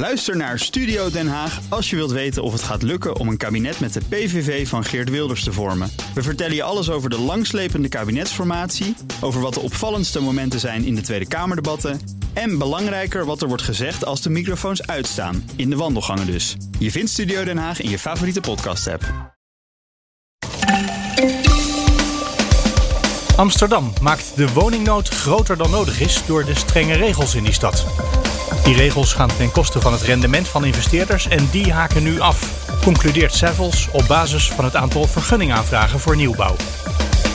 Luister naar Studio Den Haag als je wilt weten of het gaat lukken om een kabinet met de PVV van Geert Wilders te vormen. We vertellen je alles over de langslepende kabinetsformatie, over wat de opvallendste momenten zijn in de Tweede Kamerdebatten en belangrijker wat er wordt gezegd als de microfoons uitstaan, in de wandelgangen dus. Je vindt Studio Den Haag in je favoriete podcast-app. Amsterdam maakt de woningnood groter dan nodig is door de strenge regels in die stad. Die regels gaan ten koste van het rendement van investeerders en die haken nu af, concludeert Savills op basis van het aantal vergunningaanvragen voor nieuwbouw.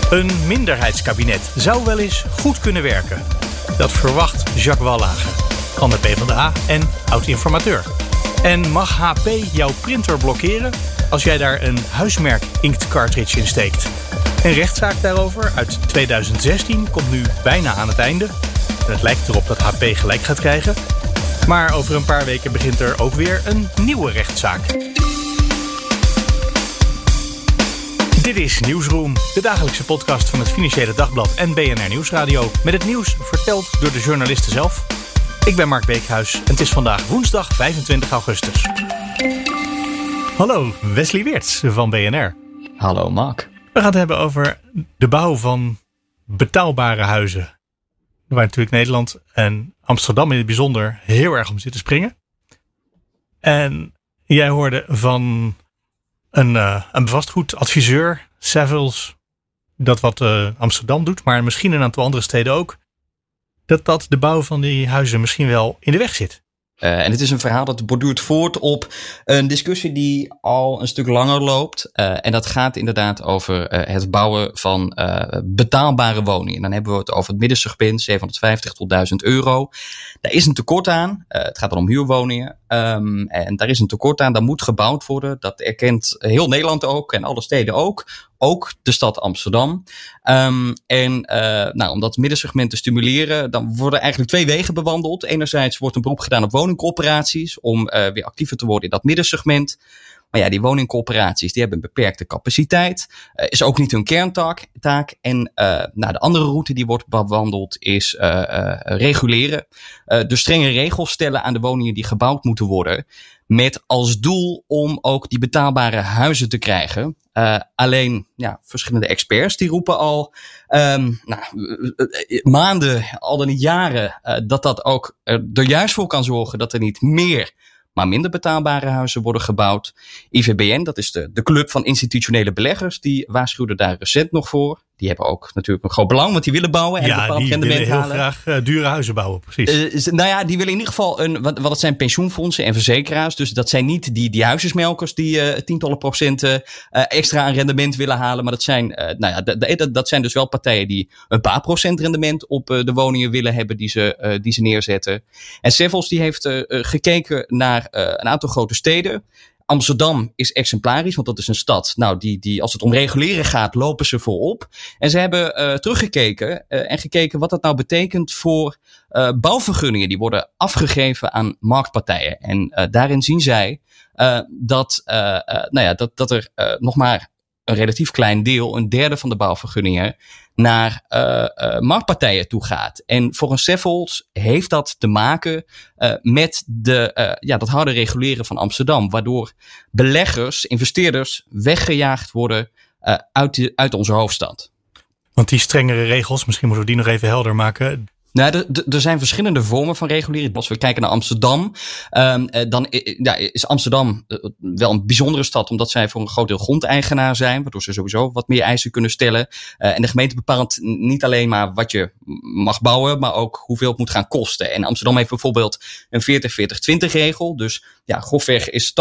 Een minderheidskabinet zou wel eens goed kunnen werken. Dat verwacht Jacques Wallage van de PvdA en oud-informateur. En mag HP jouw printer blokkeren als jij daar een huismerk inkt cartridge in steekt? Een rechtszaak daarover uit 2016 komt nu bijna aan het einde. Het lijkt erop dat HP gelijk gaat krijgen. Maar over een paar weken begint er ook weer een nieuwe rechtszaak. Dit is Nieuwsroom, de dagelijkse podcast van het Financiële Dagblad en BNR Nieuwsradio. Met het nieuws verteld door de journalisten zelf. Ik ben Mark Beekhuis en het is vandaag woensdag 25 augustus. Hallo, Wesley Weerts van BNR. Hallo Mark. We gaan het hebben over de bouw van betaalbare huizen. Waar natuurlijk Nederland en Amsterdam in het bijzonder heel erg om zitten springen. En jij hoorde van een, uh, een vastgoedadviseur, Savills, dat wat uh, Amsterdam doet, maar misschien een aantal andere steden ook, dat dat de bouw van die huizen misschien wel in de weg zit. Uh, en het is een verhaal dat borduurt voort op een discussie die al een stuk langer loopt. Uh, en dat gaat inderdaad over uh, het bouwen van betaalbare woningen. En dan hebben we het over het middensegment, 750 tot 1000 euro. Daar is een tekort aan. het gaat dan om huurwoningen. Um, en daar is een tekort aan. Daar moet gebouwd worden. Dat erkent heel Nederland ook en alle steden ook ook de stad Amsterdam. Um, en uh, nou, om dat middensegment te stimuleren, dan worden eigenlijk twee wegen bewandeld. Enerzijds wordt een beroep gedaan op woningcorporaties om uh, weer actiever te worden in dat middensegment. Maar ja, die woningcorporaties die hebben een beperkte capaciteit. Uh, is ook niet hun kerntaak. Taak. En uh, nou, de andere route die wordt bewandeld is uh, reguleren. dus strenge regels stellen aan de woningen die gebouwd moeten worden. Met als doel om ook die betaalbare huizen te krijgen. Alleen ja, verschillende experts die roepen al um, nou, maanden, al dan niet jaren, dat dat ook er juist voor kan zorgen dat er niet meer maar minder betaalbare huizen worden gebouwd. IVBN, dat is de, de club van institutionele beleggers, die waarschuwde daar recent nog voor. Die hebben ook natuurlijk een groot belang, want die willen bouwen en ja, een bepaald die rendement willen heel halen. graag uh, dure huizen bouwen, precies. Uh, nou ja, die willen in ieder geval een. Wat, wat het zijn pensioenfondsen en verzekeraars. Dus dat zijn niet die, die huisjesmelkers die uh, tientallen procenten extra aan rendement willen halen. Maar dat zijn, nou ja, dat, dat zijn dus wel partijen die een paar procent rendement op de woningen willen hebben die ze, die ze neerzetten. En Sevels die heeft gekeken naar een aantal grote steden. Amsterdam is exemplarisch, want dat is een stad. Nou, die, die, als het om reguleren gaat, lopen ze voorop. En ze hebben uh, teruggekeken uh, en gekeken wat dat nou betekent voor uh, bouwvergunningen. Die worden afgegeven aan marktpartijen. En daarin zien zij dat, nou ja, dat, dat er nog maar een relatief klein deel, een derde van de bouwvergunningen, naar uh, uh, marktpartijen toe gaat. En volgens Seffels heeft dat te maken uh, met de, ja, dat harde reguleren van Amsterdam. Waardoor beleggers, investeerders weggejaagd worden uit, uit onze hoofdstad. Want die strengere regels, misschien moeten we die nog even helder maken. Nou, er zijn verschillende vormen van regulering. Als we kijken naar Amsterdam, um, dan ja, is Amsterdam wel een bijzondere stad, omdat zij voor een groot deel grondeigenaar zijn, waardoor ze sowieso wat meer eisen kunnen stellen. Uh, en de gemeente bepaalt niet alleen maar wat je mag bouwen, maar ook hoeveel het moet gaan kosten. En Amsterdam heeft bijvoorbeeld een 40-40-20 regel. Dus ja, grofweg is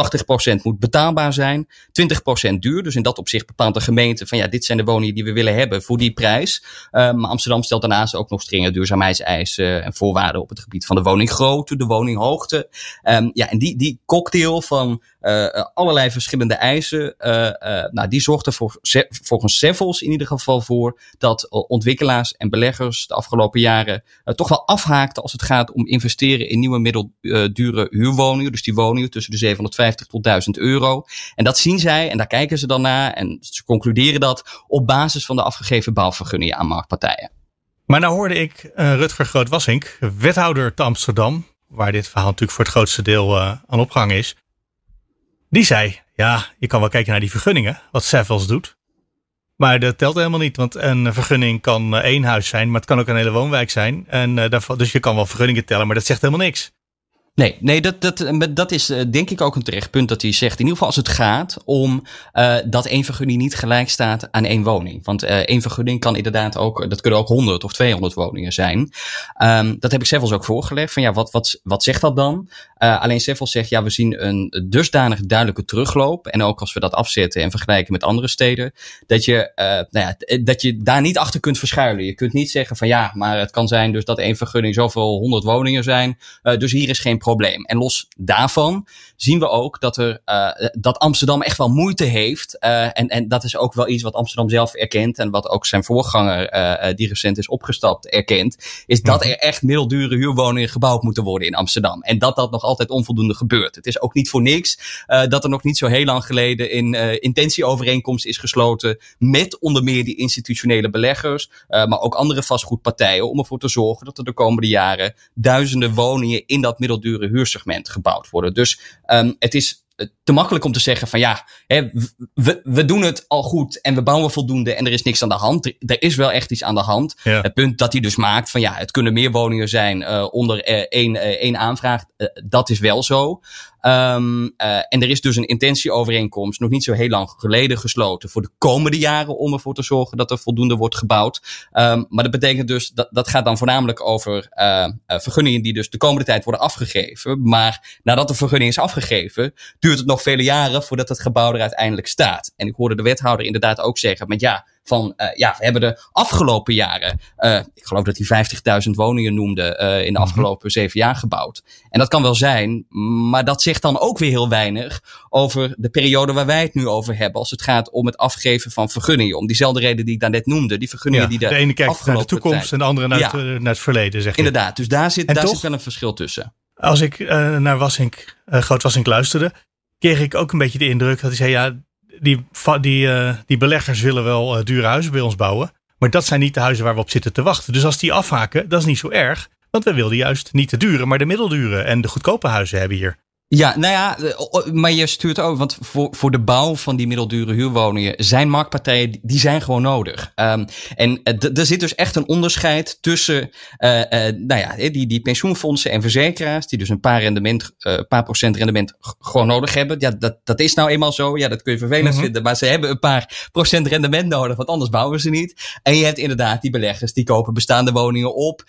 80% moet betaalbaar zijn, 20% duur. Dus in dat opzicht bepaalt de gemeente van ja, dit zijn de woningen die we willen hebben voor die prijs. Uh, maar Amsterdam stelt daarnaast ook nog strenge duurzaamheidseisen en voorwaarden op het gebied van de woninggrootte, de woninghoogte. Um, ja, en die, die cocktail van uh, allerlei verschillende eisen, uh, uh, nou, die zorgt er voor, volgens Sevels in ieder geval voor dat ontwikkelaars en beleggers de afgelopen jaren toch wel afhaakten als het gaat om investeren in nieuwe middeldure huurwoningen. Dus die woningen tussen de 750 tot 1000 euro. En dat zien zij en daar kijken ze dan naar en ze concluderen dat op basis van de afgegeven bouwvergunningen aan marktpartijen. Maar nou hoorde ik uh, Rutger Groot-Wassink, wethouder te Amsterdam, waar dit verhaal natuurlijk voor het grootste deel uh, aan opgehangen is, die zei, ja, je kan wel kijken naar die vergunningen, wat Savills doet. Maar dat telt helemaal niet, want een vergunning kan één huis zijn, maar het kan ook een hele woonwijk zijn. En, dus je kan wel vergunningen tellen, maar dat zegt helemaal niks. Nee, nee dat, dat, dat is eh, denk ik ook een terecht punt dat hij zegt. In ieder geval als het gaat om uh, dat één vergunning niet gelijk staat aan één woning. Want uh, één vergunning kan inderdaad ook, dat kunnen ook 100 of 200 woningen zijn. Um, dat heb ik zelfs ook voorgelegd. Van ja, wat, wat, wat zegt dat dan? Alleen Seffel zegt, ja, we zien een dusdanig duidelijke terugloop. En ook als we dat afzetten en vergelijken met andere steden. Dat je, nou ja, dat je daar niet achter kunt verschuilen. Je kunt niet zeggen van ja, maar het kan zijn dus dat één vergunning zoveel 100 woningen zijn. dus hier is geen probleem. En los daarvan zien we ook dat, er, uh, dat Amsterdam echt wel moeite heeft. Uh, en, en dat is ook wel iets wat Amsterdam zelf erkent. En wat ook zijn voorganger, uh, die recent is opgestapt, erkent. Is dat mhm. er echt middeldure huurwoningen gebouwd moeten worden in Amsterdam. En dat dat nog altijd onvoldoende gebeurt. Het is ook niet voor niks dat er nog niet zo heel lang geleden een intentieovereenkomst is gesloten. Met onder meer die institutionele beleggers. maar ook andere vastgoedpartijen. Om ervoor te zorgen dat er de komende jaren duizenden woningen in dat middeldure huursegment gebouwd worden. Dus um, het is te makkelijk om te zeggen van ja, hè, we, we doen het al goed en we bouwen voldoende en er is niks aan de hand. Er, is wel echt iets aan de hand. Het punt dat hij dus maakt van ja, het kunnen meer woningen zijn uh, onder uh, één, uh, één aanvraag, dat is wel zo. Um, en er is dus een intentieovereenkomst nog niet zo heel lang geleden gesloten voor de komende jaren om ervoor te zorgen dat er voldoende wordt gebouwd. Um, maar dat betekent dus dat dat gaat dan voornamelijk over vergunningen die dus de komende tijd worden afgegeven. Maar nadat de vergunning is afgegeven, duurt het nog vele jaren voordat het gebouw er uiteindelijk staat. En ik hoorde de wethouder inderdaad ook zeggen, met ja, van uh, ja, we hebben de afgelopen jaren, uh, ik geloof dat hij 50.000 woningen noemde, uh, in de mhm. afgelopen zeven jaar gebouwd. En dat kan wel zijn, maar dat zegt dan ook weer heel weinig over de periode waar wij het nu over hebben. Als het gaat om het afgeven van vergunningen. Om diezelfde reden die ik daarnet noemde. Die vergunningen die de, de ene kijkt naar de toekomst en de andere naar, het, naar het verleden, zeg je. Inderdaad, dus daar zit, daar zit wel een verschil tussen. Als ik naar Wassink, Groot Wassink luisterde, kreeg ik ook een beetje de indruk dat hij zei: ja, die, die, uh, die beleggers willen wel uh, dure huizen bij ons bouwen. Maar dat zijn niet de huizen waar we op zitten te wachten. Dus als die afhaken, dat is niet zo erg. Want we wilden juist niet de dure, maar de middeldure en de goedkope huizen hebben hier. Ja, nou ja, eh, maar je stuurt ook, want voor, voor de bouw van die middeldure huurwoningen zijn marktpartijen, die zijn gewoon nodig. Um, en uh, er zit dus echt een onderscheid tussen, uh, uh, nou ja, die, die pensioenfondsen en verzekeraars, die dus een paar rendement, uh, paar procent rendement gewoon nodig hebben. Ja, dat, dat is nou eenmaal zo. Ja, dat kun je vervelend -hmm. vinden, maar ze hebben een paar procent rendement nodig, want anders bouwen ze niet. En je hebt inderdaad die beleggers, die kopen bestaande woningen op,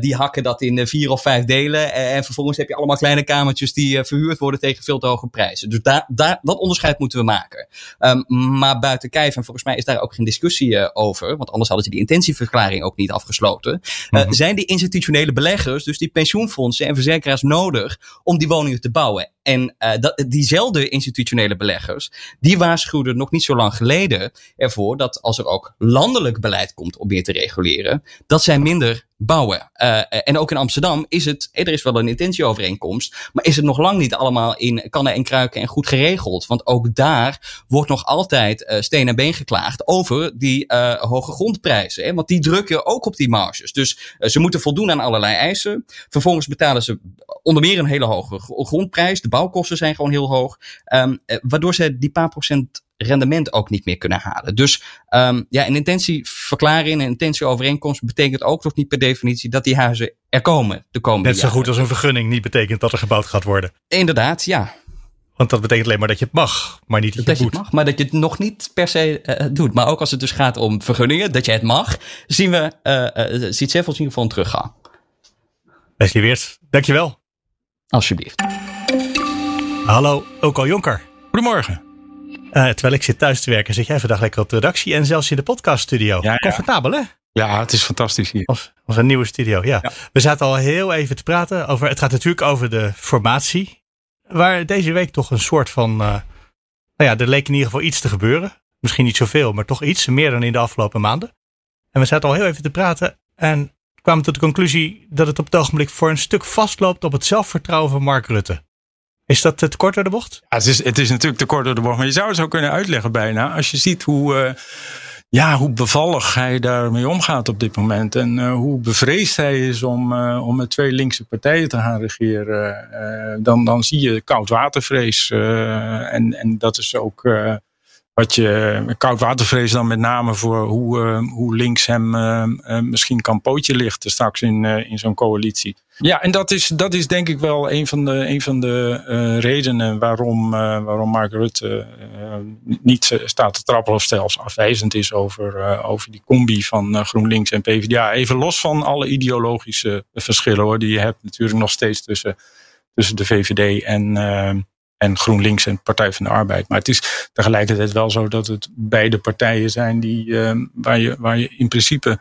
die hakken dat in vier of vijf delen en vervolgens heb je allemaal kleine kamertjes die verhuurd worden tegen veel te hoge prijzen. Dus daar, daar, dat onderscheid moeten we maken. Um, maar buiten kijf, en volgens mij is daar ook geen discussie uh, over, want anders hadden ze die intentieverklaring ook niet afgesloten. Uh, Zijn die institutionele beleggers, dus die pensioenfondsen en verzekeraars, nodig om die woningen te bouwen? En dat, diezelfde institutionele beleggers, die waarschuwden nog niet zo lang geleden ervoor dat als er ook landelijk beleid komt om meer te reguleren, dat zij minder bouwen. Uh, en ook in Amsterdam is het, er is wel een intentieovereenkomst, maar is het nog lang niet allemaal in kannen en kruiken en goed geregeld. Want ook daar wordt nog altijd steen en been geklaagd over die hoge grondprijzen. Hè? Want die drukken ook op die marges. Dus ze moeten voldoen aan allerlei eisen. Vervolgens betalen ze onder meer een hele hoge grondprijs. De bouwkosten zijn gewoon heel hoog. Um, waardoor ze die paar procent rendement ook niet meer kunnen halen. Dus um, ja, een intentieverklaring, een intentieovereenkomst betekent ook nog niet per definitie dat die huizen er komen de komende Net zo goed als een vergunning niet betekent dat er gebouwd gaat worden. Inderdaad, ja. Want dat betekent alleen maar dat je het mag, maar niet dat, dat je het moet. mag, maar dat je het nog niet per se uh, doet. Maar ook als het dus gaat om vergunningen, dat je het mag, zien we, uh, uh, ziet Zeffels in ieder geval een teruggang. Leslie Weert, dankjewel. Alsjeblieft. Hallo, ook al Jonker. Goedemorgen. Uh, terwijl ik zit thuis te werken, zit jij vandaag lekker op de redactie en zelfs in de podcaststudio. Ja, Comfortabel, hè? Ja, het is fantastisch hier. Als, als een nieuwe studio, ja. ja. We zaten al heel even te praten over. Het gaat natuurlijk over de formatie. Waar deze week toch een soort van. Uh, nou ja, er leek in ieder geval iets te gebeuren. Misschien niet zoveel, maar toch iets. Meer dan in de afgelopen maanden. En we zaten al heel even te praten. En kwamen tot de conclusie dat het op het ogenblik voor een stuk vastloopt op het zelfvertrouwen van Mark Rutte. Is dat te kort door de bocht? Ja, het, is, het is natuurlijk te kort door de bocht. Maar je zou het zo kunnen uitleggen bijna. Als je ziet hoe, uh, ja, hoe bevallig hij daarmee omgaat op dit moment. En uh, hoe bevreesd hij is om, uh, om met twee linkse partijen te gaan regeren. Dan, dan zie je koudwatervrees. en, en dat is ook wat je koudwatervrees dan met name voor hoe, uh, hoe links hem uh, uh, misschien kan pootje lichten straks in, in zo'n coalitie. Ja, en dat is, dat is denk ik wel een van de, een van de redenen waarom, waarom Mark Rutte niet staat te trappelen of zelfs afwijzend is over, over die combi van GroenLinks en PvdA. Even los van alle ideologische verschillen hoor, die je hebt natuurlijk nog steeds tussen, tussen de VVD en en GroenLinks en Partij van de Arbeid. Maar het is tegelijkertijd wel zo dat het beide partijen zijn die, uh, waar, je, waar je in principe,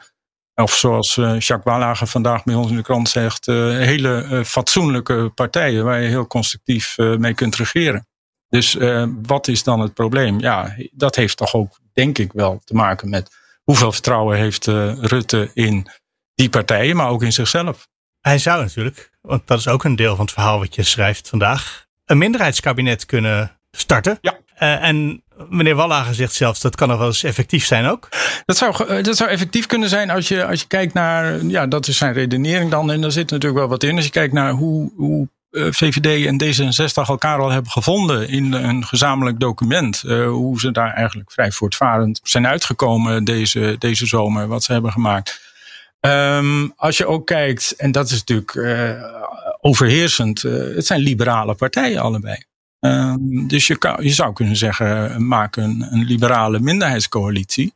of zoals uh, Jacques Wallager vandaag bij ons in de krant zegt, uh, hele fatsoenlijke partijen waar je heel constructief mee kunt regeren. Dus wat is dan het probleem? Ja, dat heeft toch ook, denk ik wel, te maken met hoeveel vertrouwen heeft Rutte in die partijen, maar ook in zichzelf. Hij zou natuurlijk, want dat is ook een deel van het verhaal wat je schrijft vandaag, een minderheidskabinet kunnen starten. Ja. Uh, en meneer Wallager zegt zelfs dat kan nog wel eens effectief zijn ook. Dat zou, eh, dat zou effectief kunnen zijn als je, als je kijkt naar, ja, dat is zijn redenering dan. En daar zit natuurlijk wel wat in. Als je kijkt naar hoe, hoe eh, VVD en D66 elkaar al hebben gevonden in een gezamenlijk document. Uh, hoe ze daar eigenlijk vrij voortvarend zijn uitgekomen deze, deze zomer, wat ze hebben gemaakt. Um, als je ook kijkt, en dat is natuurlijk uh, overheersend, uh, het zijn liberale partijen allebei. Um, dus je, kan, je zou kunnen zeggen, maak een, liberale minderheidscoalitie.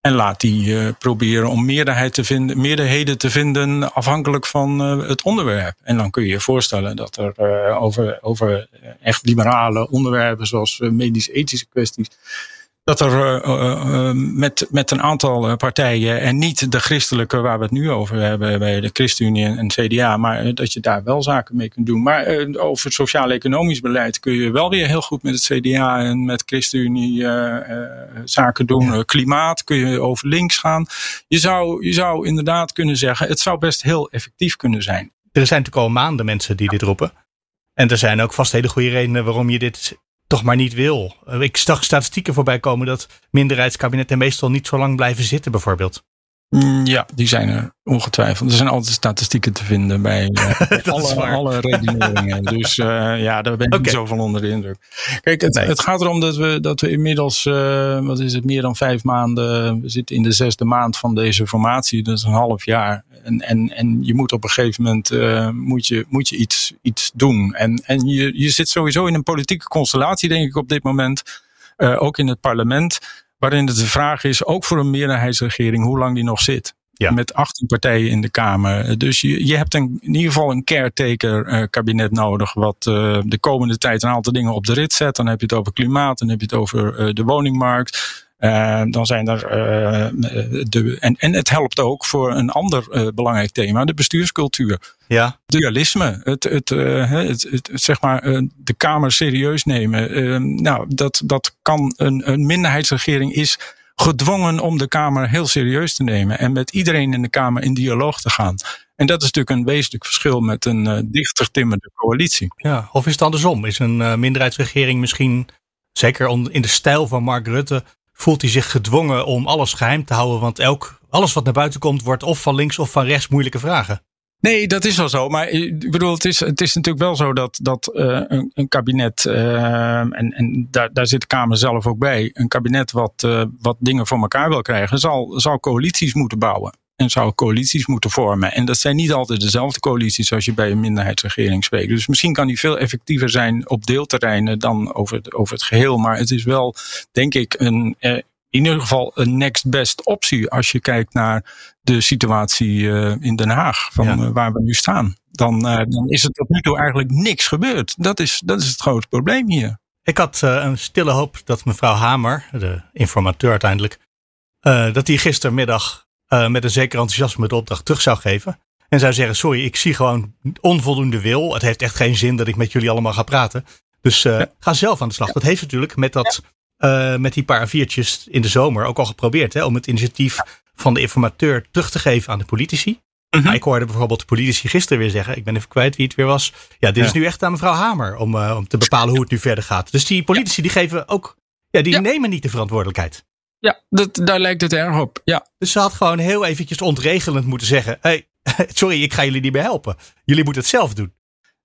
En laat die uh, proberen om meerderheid te vinden, meerderheden te vinden afhankelijk van het onderwerp. En dan kun je je voorstellen dat er over, over echt liberale onderwerpen zoals medisch-ethische kwesties dat er uh, met, met een aantal partijen en niet de christelijke waar we het nu over hebben bij de ChristenUnie en CDA, maar dat je daar wel zaken mee kunt doen. Maar over sociaal-economisch beleid kun je wel weer heel goed met het CDA en met ChristenUnie zaken doen. Klimaat kun je over links gaan. Je zou, je zou inderdaad kunnen zeggen, het zou best heel effectief kunnen zijn. Er zijn natuurlijk al maanden mensen die dit roepen. En er zijn ook vast hele goede redenen waarom je dit toch maar niet wil. Eh, ik zag statistieken voorbij komen dat minderheidskabinetten meestal niet zo lang blijven zitten, bijvoorbeeld. Mm, ja, die zijn er ongetwijfeld. Er zijn altijd statistieken te vinden bij uh, alle, alle redeneringen. dus uh, ja, daar ben ik okay. niet zo van onder de indruk. Kijk, het, nee. het, gaat erom dat we, dat we inmiddels, uh, wat is het, meer dan vijf maanden, we zitten in de zesde maand van deze formatie, dus een half jaar. En, en, en je moet op een gegeven moment moet je, moet je iets, iets doen. En, en je, je zit sowieso in een politieke constellatie, denk ik, op dit moment. ook in het parlement waarin het de vraag is, ook voor een meerderheidsregering, hoe lang die nog zit. Ja. Met 18 partijen in de Kamer. Dus je, je hebt een, in ieder geval een caretaker uh, kabinet nodig. Wat uh, de komende tijd een aantal dingen op de rit zet. Dan heb je het over klimaat. Dan heb je het over uh, de woningmarkt. Uh, dan zijn er uh, de. En, en het helpt ook voor een ander uh, belangrijk thema, de bestuurscultuur. Ja. Dualisme. Het, het, het, het, zeg maar de Kamer serieus nemen. nou, dat, dat kan een, een minderheidsregering is gedwongen om de Kamer heel serieus te nemen. En met iedereen in de Kamer in dialoog te gaan. En dat is natuurlijk een wezenlijk verschil met een dichter timmerde coalitie. Ja, of is het andersom? Is een minderheidsregering misschien, zeker in de stijl van Mark Rutte, voelt hij zich gedwongen om alles geheim te houden. Want elk, alles wat naar buiten komt, wordt of van links of van rechts moeilijke vragen. Nee, dat is wel zo. Maar ik bedoel, het is, het is natuurlijk wel zo dat, dat uh, een, een, kabinet, uh, en, en daar, daar zit de Kamer zelf ook bij, een kabinet wat, uh, wat dingen voor elkaar wil krijgen, zal, zal coalities moeten bouwen en zou coalities moeten vormen. En dat zijn niet altijd dezelfde coalities als je bij een minderheidsregering spreekt. Dus misschien kan die veel effectiever zijn op deelterreinen dan over het, over het geheel. Maar het is wel, denk ik, een, eh, in ieder geval een next best optie als je kijkt naar de situatie uh, in Den Haag, van ja. uh, waar we nu staan. Dan, uh, dan is er tot nu toe eigenlijk niks gebeurd. Dat is, dat is het grote probleem hier. Ik had een stille hoop dat mevrouw Hamer, de informateur uiteindelijk, dat die gistermiddag uh, met een zeker enthousiasme de opdracht terug zou geven. En zou zeggen: Sorry, ik zie gewoon onvoldoende wil. Het heeft echt geen zin dat ik met jullie allemaal ga praten. Dus uh, ja. ga zelf aan de slag. Dat heeft natuurlijk met, dat, uh, met die paar viertjes in de zomer ook al geprobeerd. Hè, om het initiatief van de informateur terug te geven aan de politici. Mm -hmm. Ik hoorde bijvoorbeeld de politici gisteren weer zeggen: Ik ben even kwijt wie het weer was. Ja, dit is nu echt aan mevrouw Hamer om, om te bepalen hoe het nu verder gaat. Dus die politici die geven ook. Ja, die nemen niet de verantwoordelijkheid. Ja, dat, daar lijkt het erg op. Ja. Dus ze had gewoon heel eventjes ontregelend moeten zeggen: hey, sorry, ik ga jullie niet meer helpen. Jullie moeten het zelf doen.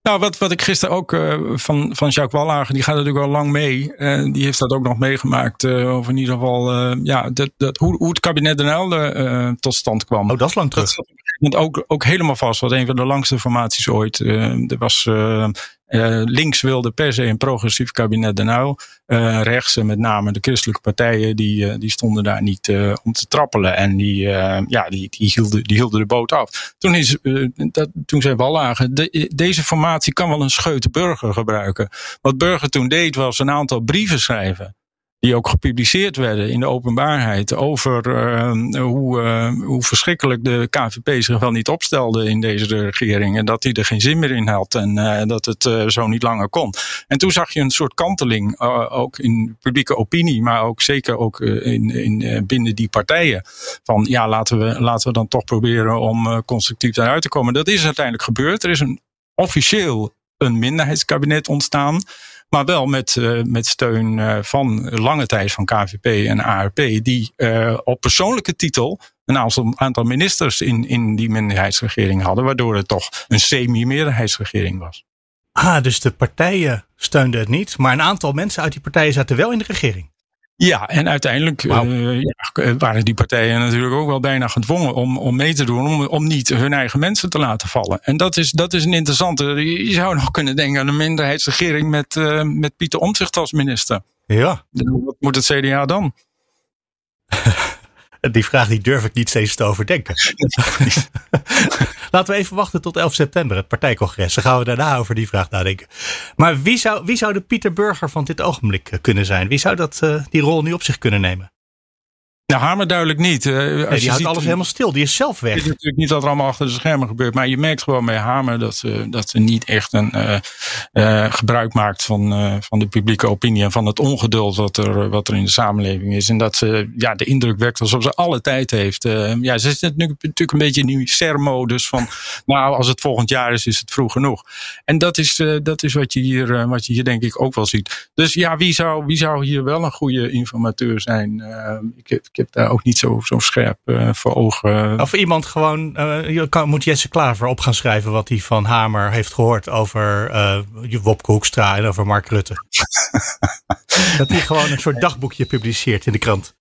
Nou, wat, wat ik gisteren ook uh, van, van Jacques Wallagen, die gaat natuurlijk al lang mee. Uh, die heeft dat ook nog meegemaakt. Uh, over in ieder geval, ja, dat, dat, hoe, hoe het kabinet Den Uyl tot stand kwam. Oh, dat is lang terug. Dat zat ook, ook helemaal vast. Was een van de langste formaties ooit. er was uh, links wilde per se een progressief kabinet Den Uyl. Uh, rechts, met name de christelijke partijen, die, die stonden daar niet om te trappelen. En die, ja, die, die, hielden, die hielden de boot af. Toen, is, dat, toen zei Wallagen, de, deze formatie kan wel een scheute burger gebruiken. Wat Burger toen deed was een aantal brieven schrijven die ook gepubliceerd werden in de openbaarheid over uh, hoe, uh, hoe verschrikkelijk de KVP zich wel niet opstelde in deze regering. En dat hij er geen zin meer in had en uh, dat het zo niet langer kon. En toen zag je een soort kanteling, ook in publieke opinie, maar ook zeker ook in, in, binnen die partijen. Van ja, laten we, laten we dan toch proberen om constructief daaruit te komen. Dat is uiteindelijk gebeurd. Er is een officieel een minderheidskabinet ontstaan. Maar wel met, uh, met steun uh, van lange tijd van KVP en ARP, die uh, op persoonlijke titel een aantal, aantal ministers in, in die minderheidsregering hadden, waardoor het toch een semi-meerderheidsregering was. Ah, dus de partijen steunden het niet, maar een aantal mensen uit die partijen zaten wel in de regering. Ja, en uiteindelijk uh, ja, waren die partijen natuurlijk ook wel bijna gedwongen om, om mee te doen, om, om niet hun eigen mensen te laten vallen. En dat is, dat is een interessante. Je zou nog kunnen denken aan een minderheidsregering met, uh, met Pieter Omtzigt als minister. Ja. Wat moet het CDA dan? Die vraag die durf ik niet steeds te overdenken. Laten we even wachten tot 11 september, het partijcongres. Dan gaan we daarna over die vraag nadenken. Maar wie zou, wie zou de Pieter Burger van dit ogenblik eh, kunnen zijn? Wie zou dat, uh, die rol nu op zich kunnen nemen? Nou, Hamer duidelijk niet. Uh, nee, die houdt alles helemaal stil. Die is zelf weg. Het is natuurlijk niet dat er allemaal achter de schermen gebeurt. Maar je merkt gewoon bij Hamer dat ze, dat ze niet echt een uh, uh, gebruik maakt van, van de publieke opinie. En van het ongeduld wat er, wat er in de samenleving is. En dat ze ja, de indruk wekt alsof ze alle tijd heeft. ja, ze zit natuurlijk een beetje in die ser-modus van. Nou, als het volgend jaar is, is het vroeg genoeg. En dat is, dat is wat, je hier, wat je hier denk ik ook wel ziet. Dus ja, wie zou, wie zou hier wel een goede informateur zijn? ik, ik heb daar ook niet zo, zo scherp uh, voor ogen. Of iemand gewoon, uh, kan, moet Jesse Klaver op gaan schrijven wat hij van Hamer heeft gehoord over Wopke Hoekstra en over Mark Rutte. dat hij gewoon een soort dagboekje publiceert in de krant.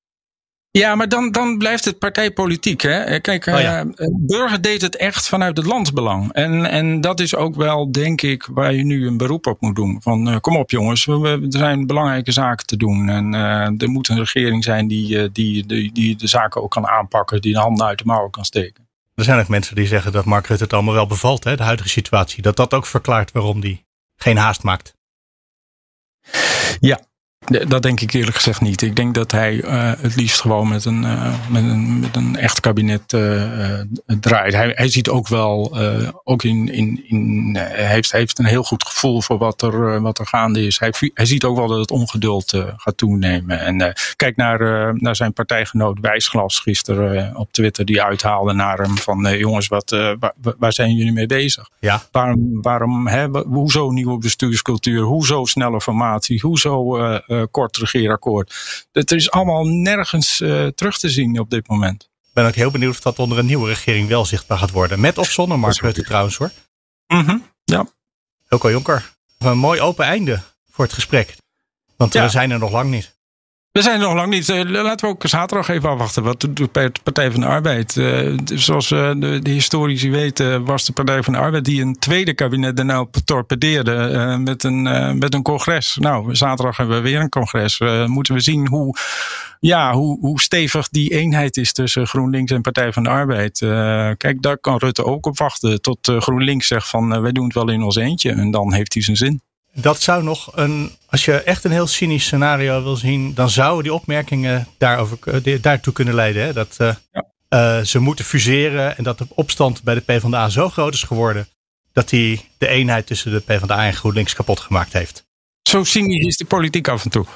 Ja, maar dan, dan blijft het partijpolitiek. Hè? Eh, kijk, oh ja. uh, Burger deed het echt vanuit het landsbelang. En, en dat is ook wel, denk ik, waar je nu een beroep op moet doen. Van uh, kom op jongens, we, er zijn belangrijke zaken te doen. En uh, er moet een regering zijn die, die, die, die de zaken ook kan aanpakken. Die de handen uit de mouwen kan steken. Er zijn ook mensen die zeggen dat Mark Rutte het allemaal wel bevalt, hè, de huidige situatie. Dat dat ook verklaart waarom die geen haast maakt. Ja, dat denk ik eerlijk gezegd niet. Ik denk dat hij uh, het liefst gewoon met een, uh, met een, met een echt kabinet uh, draait. Hij, hij ziet ook wel, ook in, in, in heeft, heeft een heel goed gevoel voor wat er, wat er gaande is. Hij, hij ziet ook wel dat het ongeduld gaat toenemen. En kijk naar, naar zijn partijgenoot Wijsglas gisteren op Twitter, die uithaalde naar hem van jongens, wat, waar, waar, zijn jullie mee bezig? Ja. Waarom, waarom hè, hoezo nieuwe bestuurscultuur? Hoezo snelle formatie? Hoezo kort regeerakkoord. Dat is allemaal nergens uh, terug te zien op dit moment. Ik ben ook heel benieuwd of dat onder een nieuwe regering wel zichtbaar gaat worden. Met of zonder Mark Rutte trouwens hoor. Mm -hmm, ja. Hilco Jonker, een mooi open einde voor het gesprek. Want ja. we zijn er nog lang niet. We zijn er nog lang niet. Eh, laten we ook zaterdag even afwachten. Wat doet de Partij van de Arbeid? Uh, zoals uh, de, historici weten, was de Partij van de Arbeid die een tweede kabinet nou torpedeerde met, een, met een congres. Nou, zaterdag hebben we weer een congres. moeten we zien hoe, ja, hoe, hoe stevig die eenheid is tussen GroenLinks en Partij van de Arbeid. kijk, daar kan Rutte ook op wachten. Tot GroenLinks zegt van wij doen het wel in ons eentje. En dan heeft hij zijn zin dat zou nog een, als je echt een heel cynisch scenario wil zien, dan zouden die opmerkingen daarover, eh, daartoe kunnen leiden. Hè? Dat uh, ja. uh, ze moeten fuseren en dat de opstand bij de PvdA zo groot is geworden dat hij de eenheid tussen de PvdA en GroenLinks kapot gemaakt heeft. Zo cynisch is de politiek af en toe.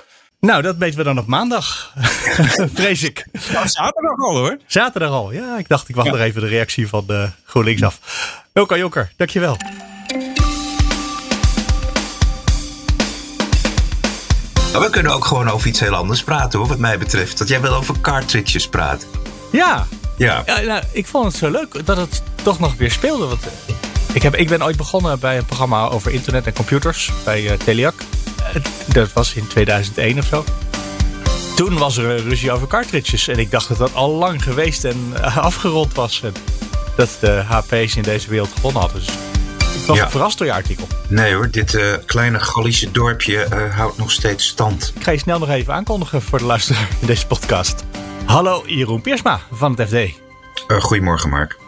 Nou, dat weten we dan op maandag, vrees ik. Ja, zaterdag al hoor. Zaterdag al, ja. Ik dacht, ik wacht ja. nog even de reactie van de GroenLinks af. Elka Jonker, dankjewel. Maar we kunnen ook gewoon over iets heel anders praten, hoor, wat mij betreft. Dat jij wel over cartridges praat. Ja. Ja. ja nou, ik vond het zo leuk dat het toch nog weer speelde. Want eh, ik, heb, ik ben ooit begonnen bij een programma over internet en computers bij uh, Teliac. Uh, dat was in 2001 of zo. Toen was er een ruzie over cartridges. En ik dacht dat dat al lang geweest en afgerond was. En dat de HP's in deze wereld gewonnen hadden. Dus ik was Ja. verrast door je artikel. Nee hoor, dit eh, kleine Gallische dorpje eh, houdt nog steeds stand. Ik ga je snel nog even aankondigen voor de luisteraar in deze podcast. Hallo, Jeroen Piersma van het FD. Eh, goedemorgen, Mark.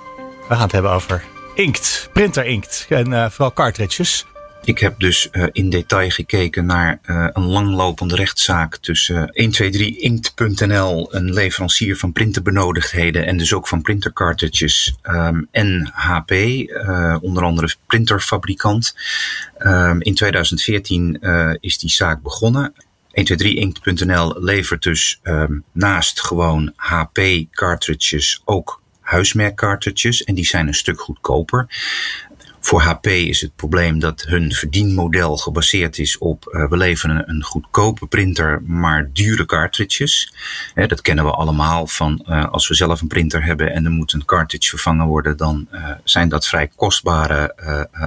We gaan het hebben over inkt, printer inkt en vooral cartridges. Ik heb dus eh, in detail gekeken naar eh, een langlopende rechtszaak tussen 123inkt.nl, een leverancier van printerbenodigdheden en dus ook van printercartridges, ehm, en HP, eh, onder andere printerfabrikant. Ehm, in 2014 eh, is die zaak begonnen. 123inkt.nl levert dus ehm, naast gewoon HP cartridges ook huismerk cartridges en die zijn een stuk goedkoper. Voor HP is het probleem dat hun verdienmodel gebaseerd is op uh, we leveren een, goedkope printer, maar dure cartridges. Hè, dat kennen we allemaal van uh, als we zelf een printer hebben en er moet een cartridge vervangen worden, dan uh, zijn dat vrij kostbare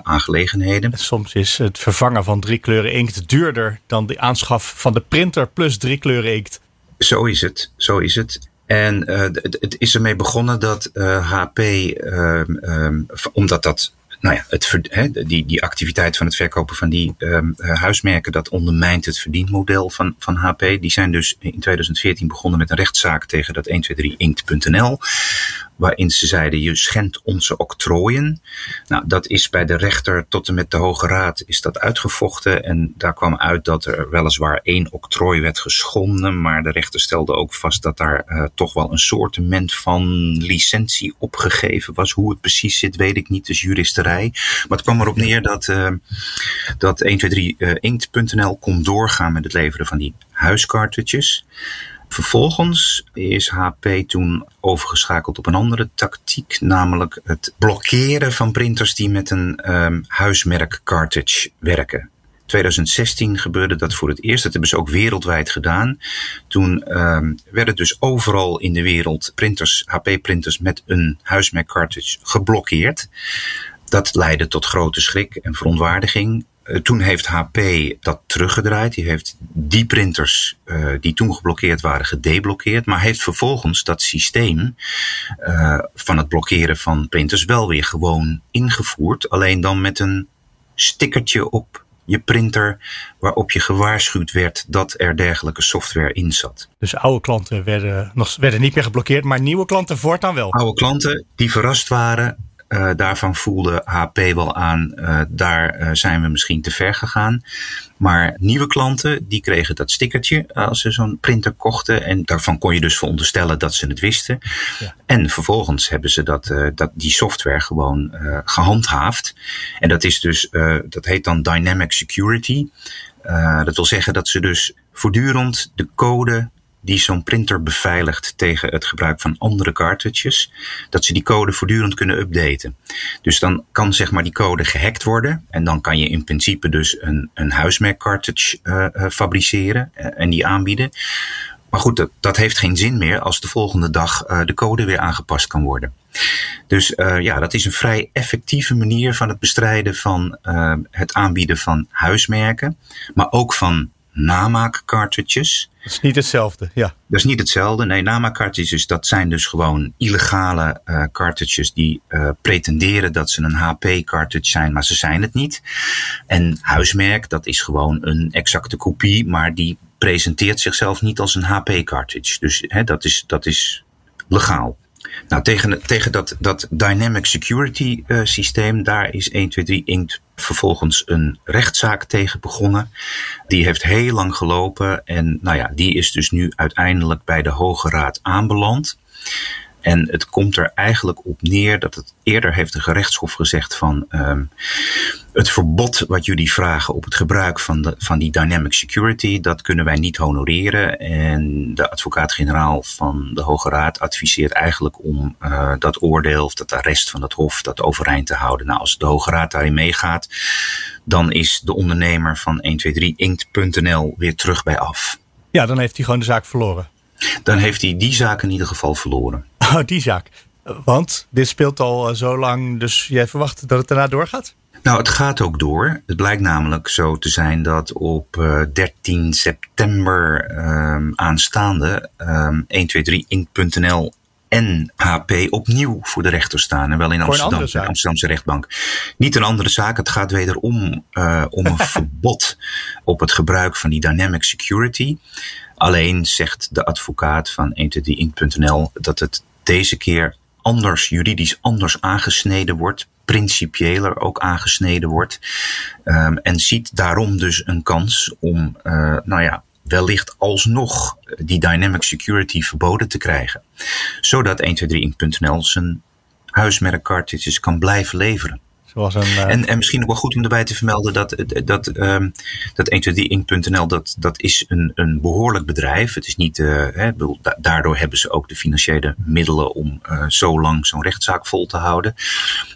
aangelegenheden. Soms is het vervangen van drie kleuren inkt duurder dan de aanschaf van de printer plus drie kleuren inkt. Zo is het, zo is het. En het, het is ermee begonnen dat HP, um, omdat dat nou ja, het, he, die, die activiteit van het verkopen van die um, huismerken, dat ondermijnt het verdienmodel van, van HP. Die zijn dus in 2014 begonnen met een rechtszaak tegen dat 123inkt.nl. Waarin ze zeiden, je schendt onze octrooien. Nou, dat is bij de rechter tot en met de Hoge Raad is dat uitgevochten. En daar kwam uit dat er weliswaar één octrooi werd geschonden. Maar de rechter stelde ook vast dat daar uh, toch wel een soortement van licentie opgegeven was. Hoe het precies zit, weet ik niet. Dus juristerij. Maar het kwam erop neer dat, uh, dat 123inkt.nl kon doorgaan met het leveren van die huiscartridges. Vervolgens is HP toen overgeschakeld op een andere tactiek, namelijk het blokkeren van printers die met een um, huismerk cartridge werken. 2016 gebeurde dat voor het eerst. Dat hebben ze ook wereldwijd gedaan. Toen um, werden dus overal in de wereld printers, HP-printers met een huismerk cartridge geblokkeerd. Dat leidde tot grote schrik en verontwaardiging. Toen heeft HP dat teruggedraaid. Die heeft die printers uh, die toen geblokkeerd waren gedeblokkeerd. Maar heeft vervolgens dat systeem uh, van het blokkeren van printers wel weer gewoon ingevoerd. Alleen dan met een stickertje op je printer waarop je gewaarschuwd werd dat er dergelijke software in zat. Dus oude klanten werden, nog, werden niet meer geblokkeerd, maar nieuwe klanten voortaan wel. Oude klanten die verrast waren, uh, daarvan voelde HP wel aan, uh, daar uh, zijn we misschien te ver gegaan. Maar nieuwe klanten, die kregen dat stickertje als ze zo'n printer kochten. En daarvan kon je dus veronderstellen dat ze het wisten. Ja. En vervolgens hebben ze dat, dat, die software gewoon gehandhaafd. En dat is dus, dat heet dan Dynamic Security. dat wil zeggen dat ze dus voortdurend de code die zo'n printer beveiligt tegen het gebruik van andere cartridges, dat ze die code voortdurend kunnen updaten. Dus dan kan zeg maar die code gehackt worden en dan kan je in principe dus een, een huismerk cartridge uh, uh, fabriceren uh, en die aanbieden. Maar goed, dat, dat heeft geen zin meer als de volgende dag de code weer aangepast kan worden. Dus ja, dat is een vrij effectieve manier van het bestrijden van het aanbieden van huismerken, maar ook van namaak cartridges. Dat is niet hetzelfde, ja. Dat is niet hetzelfde. Nee, namaak cartridges, dat zijn dus gewoon illegale uh, cartridges die uh, pretenderen dat ze een HP cartridge zijn, maar ze zijn het niet. En huismerk, dat is gewoon een exacte kopie, maar die presenteert zichzelf niet als een HP cartridge. Dus hè, dat, is, dat is legaal. Nou, tegen, tegen dat, dat Dynamic Security uh, systeem, daar is 123 Inkt vervolgens een rechtszaak tegen begonnen. Die heeft heel lang gelopen en nou ja, die is dus nu uiteindelijk bij de Hoge Raad aanbeland. En het komt er eigenlijk op neer dat het eerder heeft de gerechtshof gezegd van um, het verbod wat jullie vragen op het gebruik van, de, van die dynamic security, dat kunnen wij niet honoreren. En de advocaat-generaal van de Hoge Raad adviseert eigenlijk om uh, dat oordeel of dat arrest van het hof dat overeind te houden. Nou, als de Hoge Raad daarin meegaat, dan is de ondernemer van 123inkt.nl weer terug bij af. Ja, dan heeft hij gewoon de zaak verloren. Dan heeft hij die zaak in ieder geval verloren. Oh, die zaak. Want dit speelt al zo lang, dus jij verwacht dat het daarna doorgaat? Nou, het gaat ook door. Het blijkt namelijk zo te zijn dat op uh, 13 september um, aanstaande um, 123ink.nl en HP opnieuw voor de rechter staan. En wel in Amsterdam, de Amsterdamse rechtbank. Niet een andere zaak. Het gaat wederom uh, om een verbod op het gebruik van die dynamic security. Alleen zegt de advocaat van 123ink.nl dat het deze keer anders, juridisch anders aangesneden wordt, principiëler ook aangesneden wordt. Um, en ziet daarom dus een kans om, uh, nou ja, wellicht alsnog die dynamic security verboden te krijgen. Zodat 123.nl zijn huismerk cartridges kan blijven leveren. Zoals een, uh... en, en misschien ook wel goed om erbij te vermelden dat, dat, um, dat 123ink.nl dat, dat is een, een behoorlijk bedrijf. Het is niet, uh, hè, daardoor hebben ze ook de financiële middelen om uh, zo lang zo'n rechtszaak vol te houden.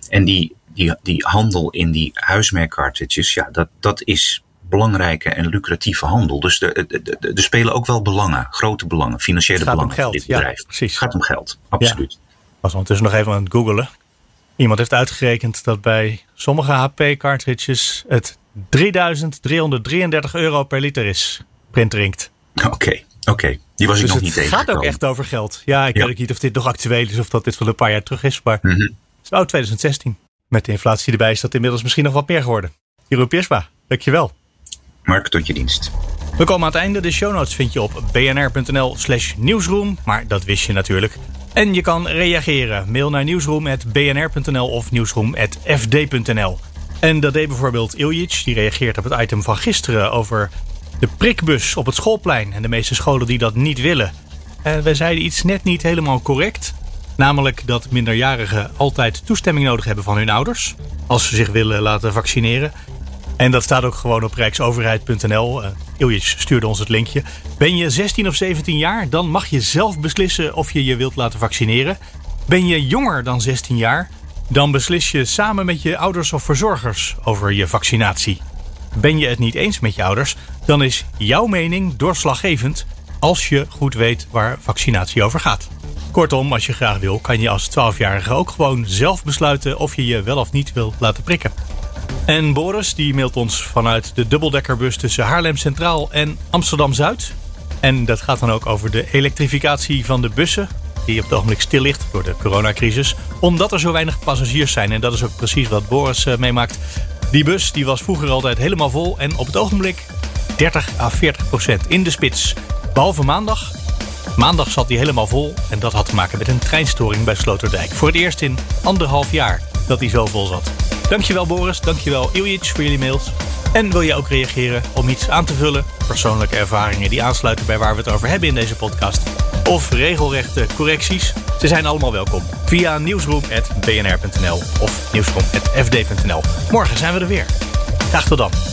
En die, die, die handel in die huismerkcartridges, ja, dat, dat is belangrijke en lucratieve handel. Dus er spelen ook wel belangen, grote belangen, financiële belangen om geld, in dit bedrijf. Ja, precies. Het gaat om geld, absoluut. Ja. was ondertussen nog even aan het googelen. Iemand heeft uitgerekend dat bij sommige HP-cartridges het 3333 euro per liter is. Printinkt. Oké, okay, oké. Okay. Die was ik dus nog niet tegen. Het gaat ook echt over geld. Ja, ik ja. weet niet of dit nog actueel is of dat dit van een paar jaar terug is. Maar mm -hmm. het is nou 2016. Met de inflatie erbij is dat inmiddels misschien nog wat meer geworden. Jeroen Piersma, dankjewel. Mark, tot je dienst. We komen aan het einde. De show notes vind je op bnr.nl slash nieuwsroom. Maar dat wist je natuurlijk. En je kan reageren. Mail naar nieuwsroom.bnr.nl of nieuwsroom.fd.nl. En dat deed bijvoorbeeld Iljic. Die reageert op het item van gisteren over de prikbus op het schoolplein. En de meeste scholen die dat niet willen. En wij zeiden iets net niet helemaal correct. Namelijk dat minderjarigen altijd toestemming nodig hebben van hun ouders. Als ze zich willen laten vaccineren. En dat staat ook gewoon op rijksoverheid.nl. Iljic stuurde ons het linkje. Ben je 16 of 17 jaar, dan mag je zelf beslissen of je je wilt laten vaccineren. Ben je jonger dan 16 jaar, dan beslis je samen met je ouders of verzorgers over je vaccinatie. Ben je het niet eens met je ouders, dan is jouw mening doorslaggevend als je goed weet waar vaccinatie over gaat. Kortom, als je graag wil, kan je als 12-jarige ook gewoon zelf besluiten of je je wel of niet wilt laten prikken. En Boris die mailt ons vanuit de dubbeldekkerbus tussen Haarlem Centraal en Amsterdam Zuid. En dat gaat dan ook over de elektrificatie van de bussen, die op het ogenblik stil ligt door de coronacrisis, omdat er zo weinig passagiers zijn. En dat is ook precies wat Boris uh, meemaakt. Die bus die was vroeger altijd helemaal vol en op het ogenblik 30 à 40 procent in de spits. Behalve maandag. Maandag zat hij helemaal vol en dat had te maken met een treinstoring bij Sloterdijk. Voor het eerst in anderhalf jaar dat hij zo vol zat. Dankjewel Boris, dankjewel Iljic voor jullie mails. En wil je ook reageren om iets aan te vullen? Persoonlijke ervaringen die aansluiten bij waar we het over hebben in deze podcast. Of regelrechte correcties? Ze zijn allemaal welkom. Via nieuwsroom.bnr.nl of nieuwsroom.fd.nl. Morgen zijn we er weer. Graag tot dan.